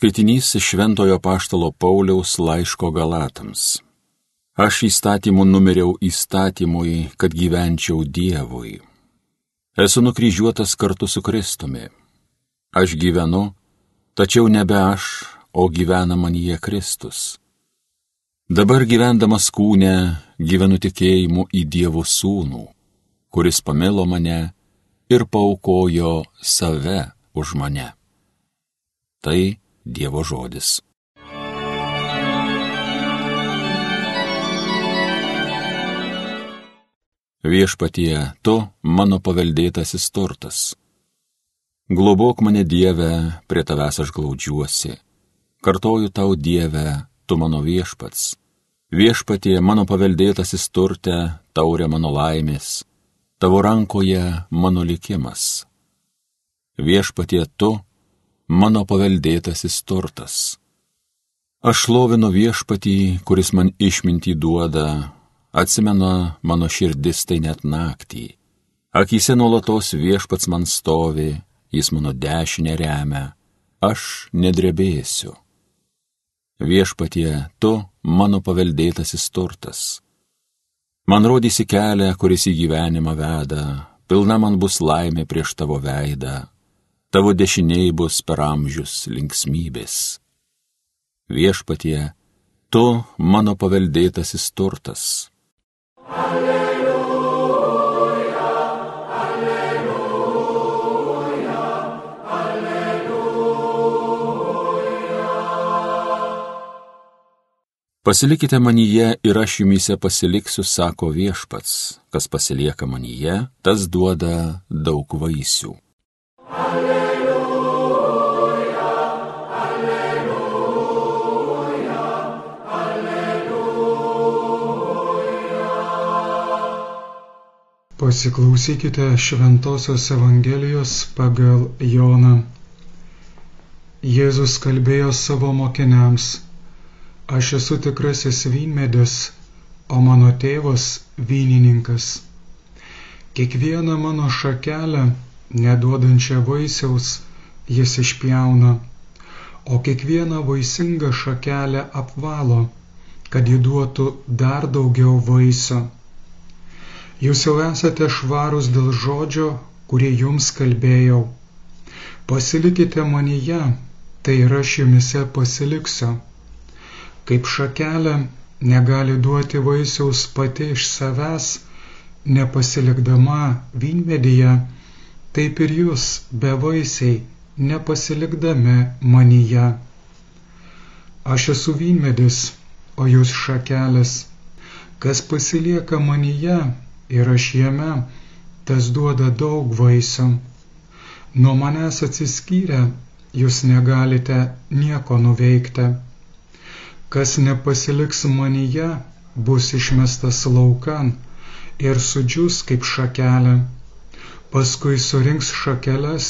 Skaitinys iš Šventojo Paštalo Pauliaus laiško Galatams. Aš įstatymu numeriau įstatymui, kad gyvenčiau Dievui. Esu nukryžiuotas kartu su Kristumi. Aš gyvenu, tačiau nebe aš, o gyvena man jie Kristus. Dabar gyvendamas kūne gyvenu tikėjimu į Dievo sūnų, kuris pamilo mane ir paukojo save už mane. Tai Dievo žodis. Viešpatie, tu mano paveldėtasis turtas. Globok mane Dieve, prie tavęs aš glaudžiuosi. Kartoju tau Dieve, tu mano viešpats. Viešpatie, mano paveldėtasis turte, taurė mano laimės. Tavo rankoje mano likimas. Viešpatie, tu mano paveldėtasis turtas. Aš lovinu viešpatį, kuris man išmintį duoda, atsimena mano širdis tai net naktį. Akise nuolatos viešpats man stovi, jis mano dešinę remia, aš nedrebėsiu. Viešpatie, tu mano paveldėtasis turtas. Man rodysi kelią, kuris į gyvenimą veda, pilna man bus laimė prieš tavo veidą, tavo dešiniai bus per amžius linksmybės. Viešpatie, tu mano paveldėtasis turtas. Alleluja, alleluja, alleluja. Pasilikite manyje ir aš jumise pasiliksiu, sako viešpats, kas pasilieka manyje, tas duoda daug vaisių. Pasiklausykite Šventojios Evangelijos pagal Joną. Jėzus kalbėjo savo mokiniams, aš esu tikrasis vynmedis, o mano tėvas vynininkas. Kiekvieną mano šakelę, neduodančią vaisiaus, jis išpjauna, o kiekvieną vaisingą šakelę apvalo, kad ji duotų dar daugiau vaisių Jūs jau esate švarūs dėl žodžio, kurį jums kalbėjau. Pasilikite manyje, tai ir aš jumise pasiliksiu. Kaip šakelė negali duoti vaisiaus pati iš savęs, nepasilikdama vynmedyje, taip ir jūs be vaisiai nepasilikdami manyje. Aš esu vynmedis, o jūs šakelės. Kas pasilieka manyje, ir aš jame, tas duoda daug vaisių. Nuo manęs atsiskyrę, jūs negalite nieko nuveikti. Kas nepasiliks manyje, bus išmestas laukan ir sudžius kaip šakelė. Paskui surinks šakeles,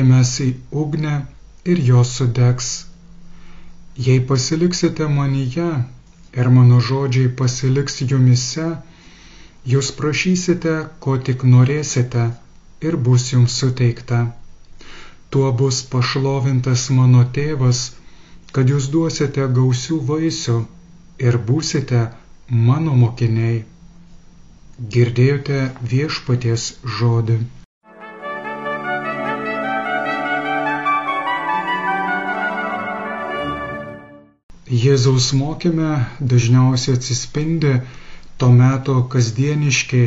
įmes į ugnę ir jos sudegs. Jei pasiliksite manyje ir mano žodžiai pasiliks jumise, Jūs prašysite, ko tik norėsite, ir bus jums suteikta. Tuo bus pašlovintas mano tėvas, kad jūs duosite gausių vaisių ir būsite mano mokiniai. Girdėjote viešpaties žodį. Jėzaus mokyme dažniausiai atsispindi to meto kasdieniški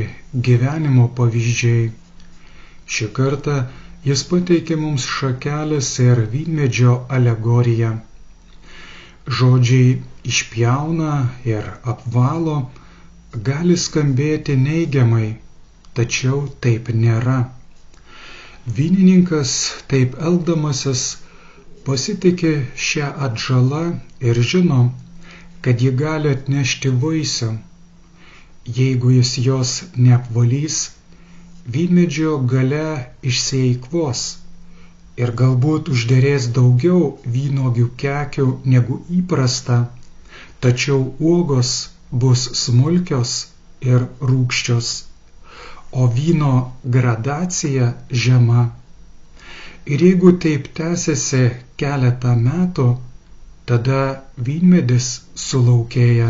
gyvenimo pavyzdžiai. Šį kartą jis pateikė mums šakelės ir vynmedžio alegoriją. Žodžiai išpjauna ir apvalo gali skambėti neigiamai, tačiau taip nėra. Vynininkas taip elgdamasis pasitikė šią atžalą ir žino, kad ji gali atnešti vaisių jeigu jis jos neapvalys, vynmedžio gale išsieikvos ir galbūt užderės daugiau vynogių kekių negu įprasta, tačiau uogos bus smulkios ir rūkščios, o vyno gradacija žema. Ir jeigu taip tęsiasi keletą metų, tada vynmedis sulaukėja.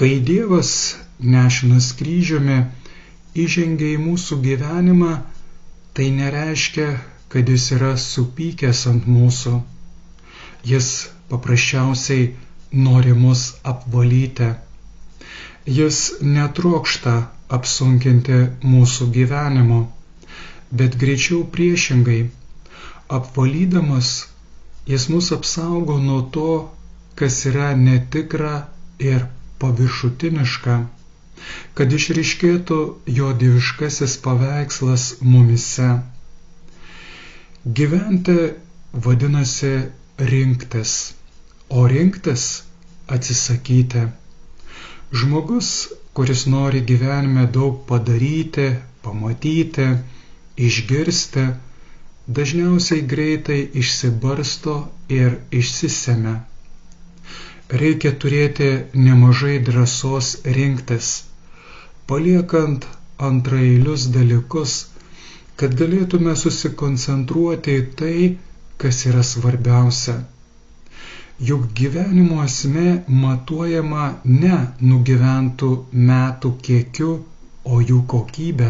Kai Dievas nešinas kryžiumi įžengia į mūsų gyvenimą, tai nereiškia, kad jis yra supykęs ant mūsų. Jis paprasčiausiai nori mus apvalyti. Jis netrokšta apsunkinti mūsų gyvenimo, bet greičiau priešingai, apvalydamas, jis mus apsaugo nuo to, kas yra netikra ir paviršutiniška, kad išriškėtų jo dieviškasis paveikslas mumise. Gyventi vadinasi rinktis, o rinktis atsisakyti. Žmogus kuris nori gyvenime daug padaryti, pamatyti, išgirsti, dažniausiai greitai išsibarsto ir išsiseme. Reikia turėti nemažai drąsos rinktis, paliekant antrailius dalykus, kad galėtume susikoncentruoti į tai, kas yra svarbiausia juk gyvenimo esmė matuojama ne nugyventų metų kiekiu, o jų kokybė,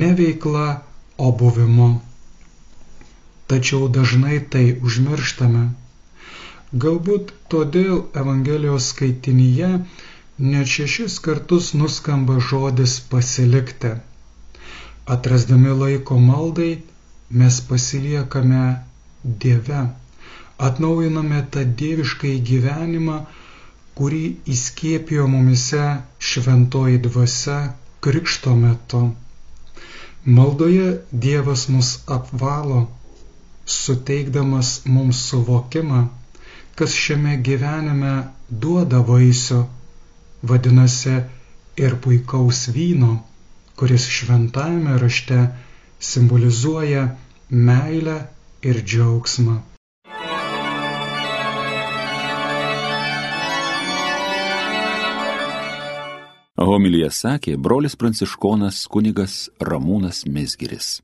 ne veikla, o buvimu. Tačiau dažnai tai užmirštame. Galbūt todėl Evangelijos skaitinyje net šešis kartus nuskamba žodis pasilikti. Atrasdami laiko maldai, mes pasiliekame Dieve atnaujiname tą dievišką gyvenimą, kurį įskiepijo mumise šventoji dvasia krikšto metu. Maldoje Dievas mus apvalo, suteikdamas mums suvokimą, kas šiame gyvenime duoda vaisių, vadinasi ir puikaus vyno, kuris šventajame rašte simbolizuoja meilę ir džiaugsmą. Homilyje sakė brolis pranciškonas kunigas Ramūnas Mesgiris.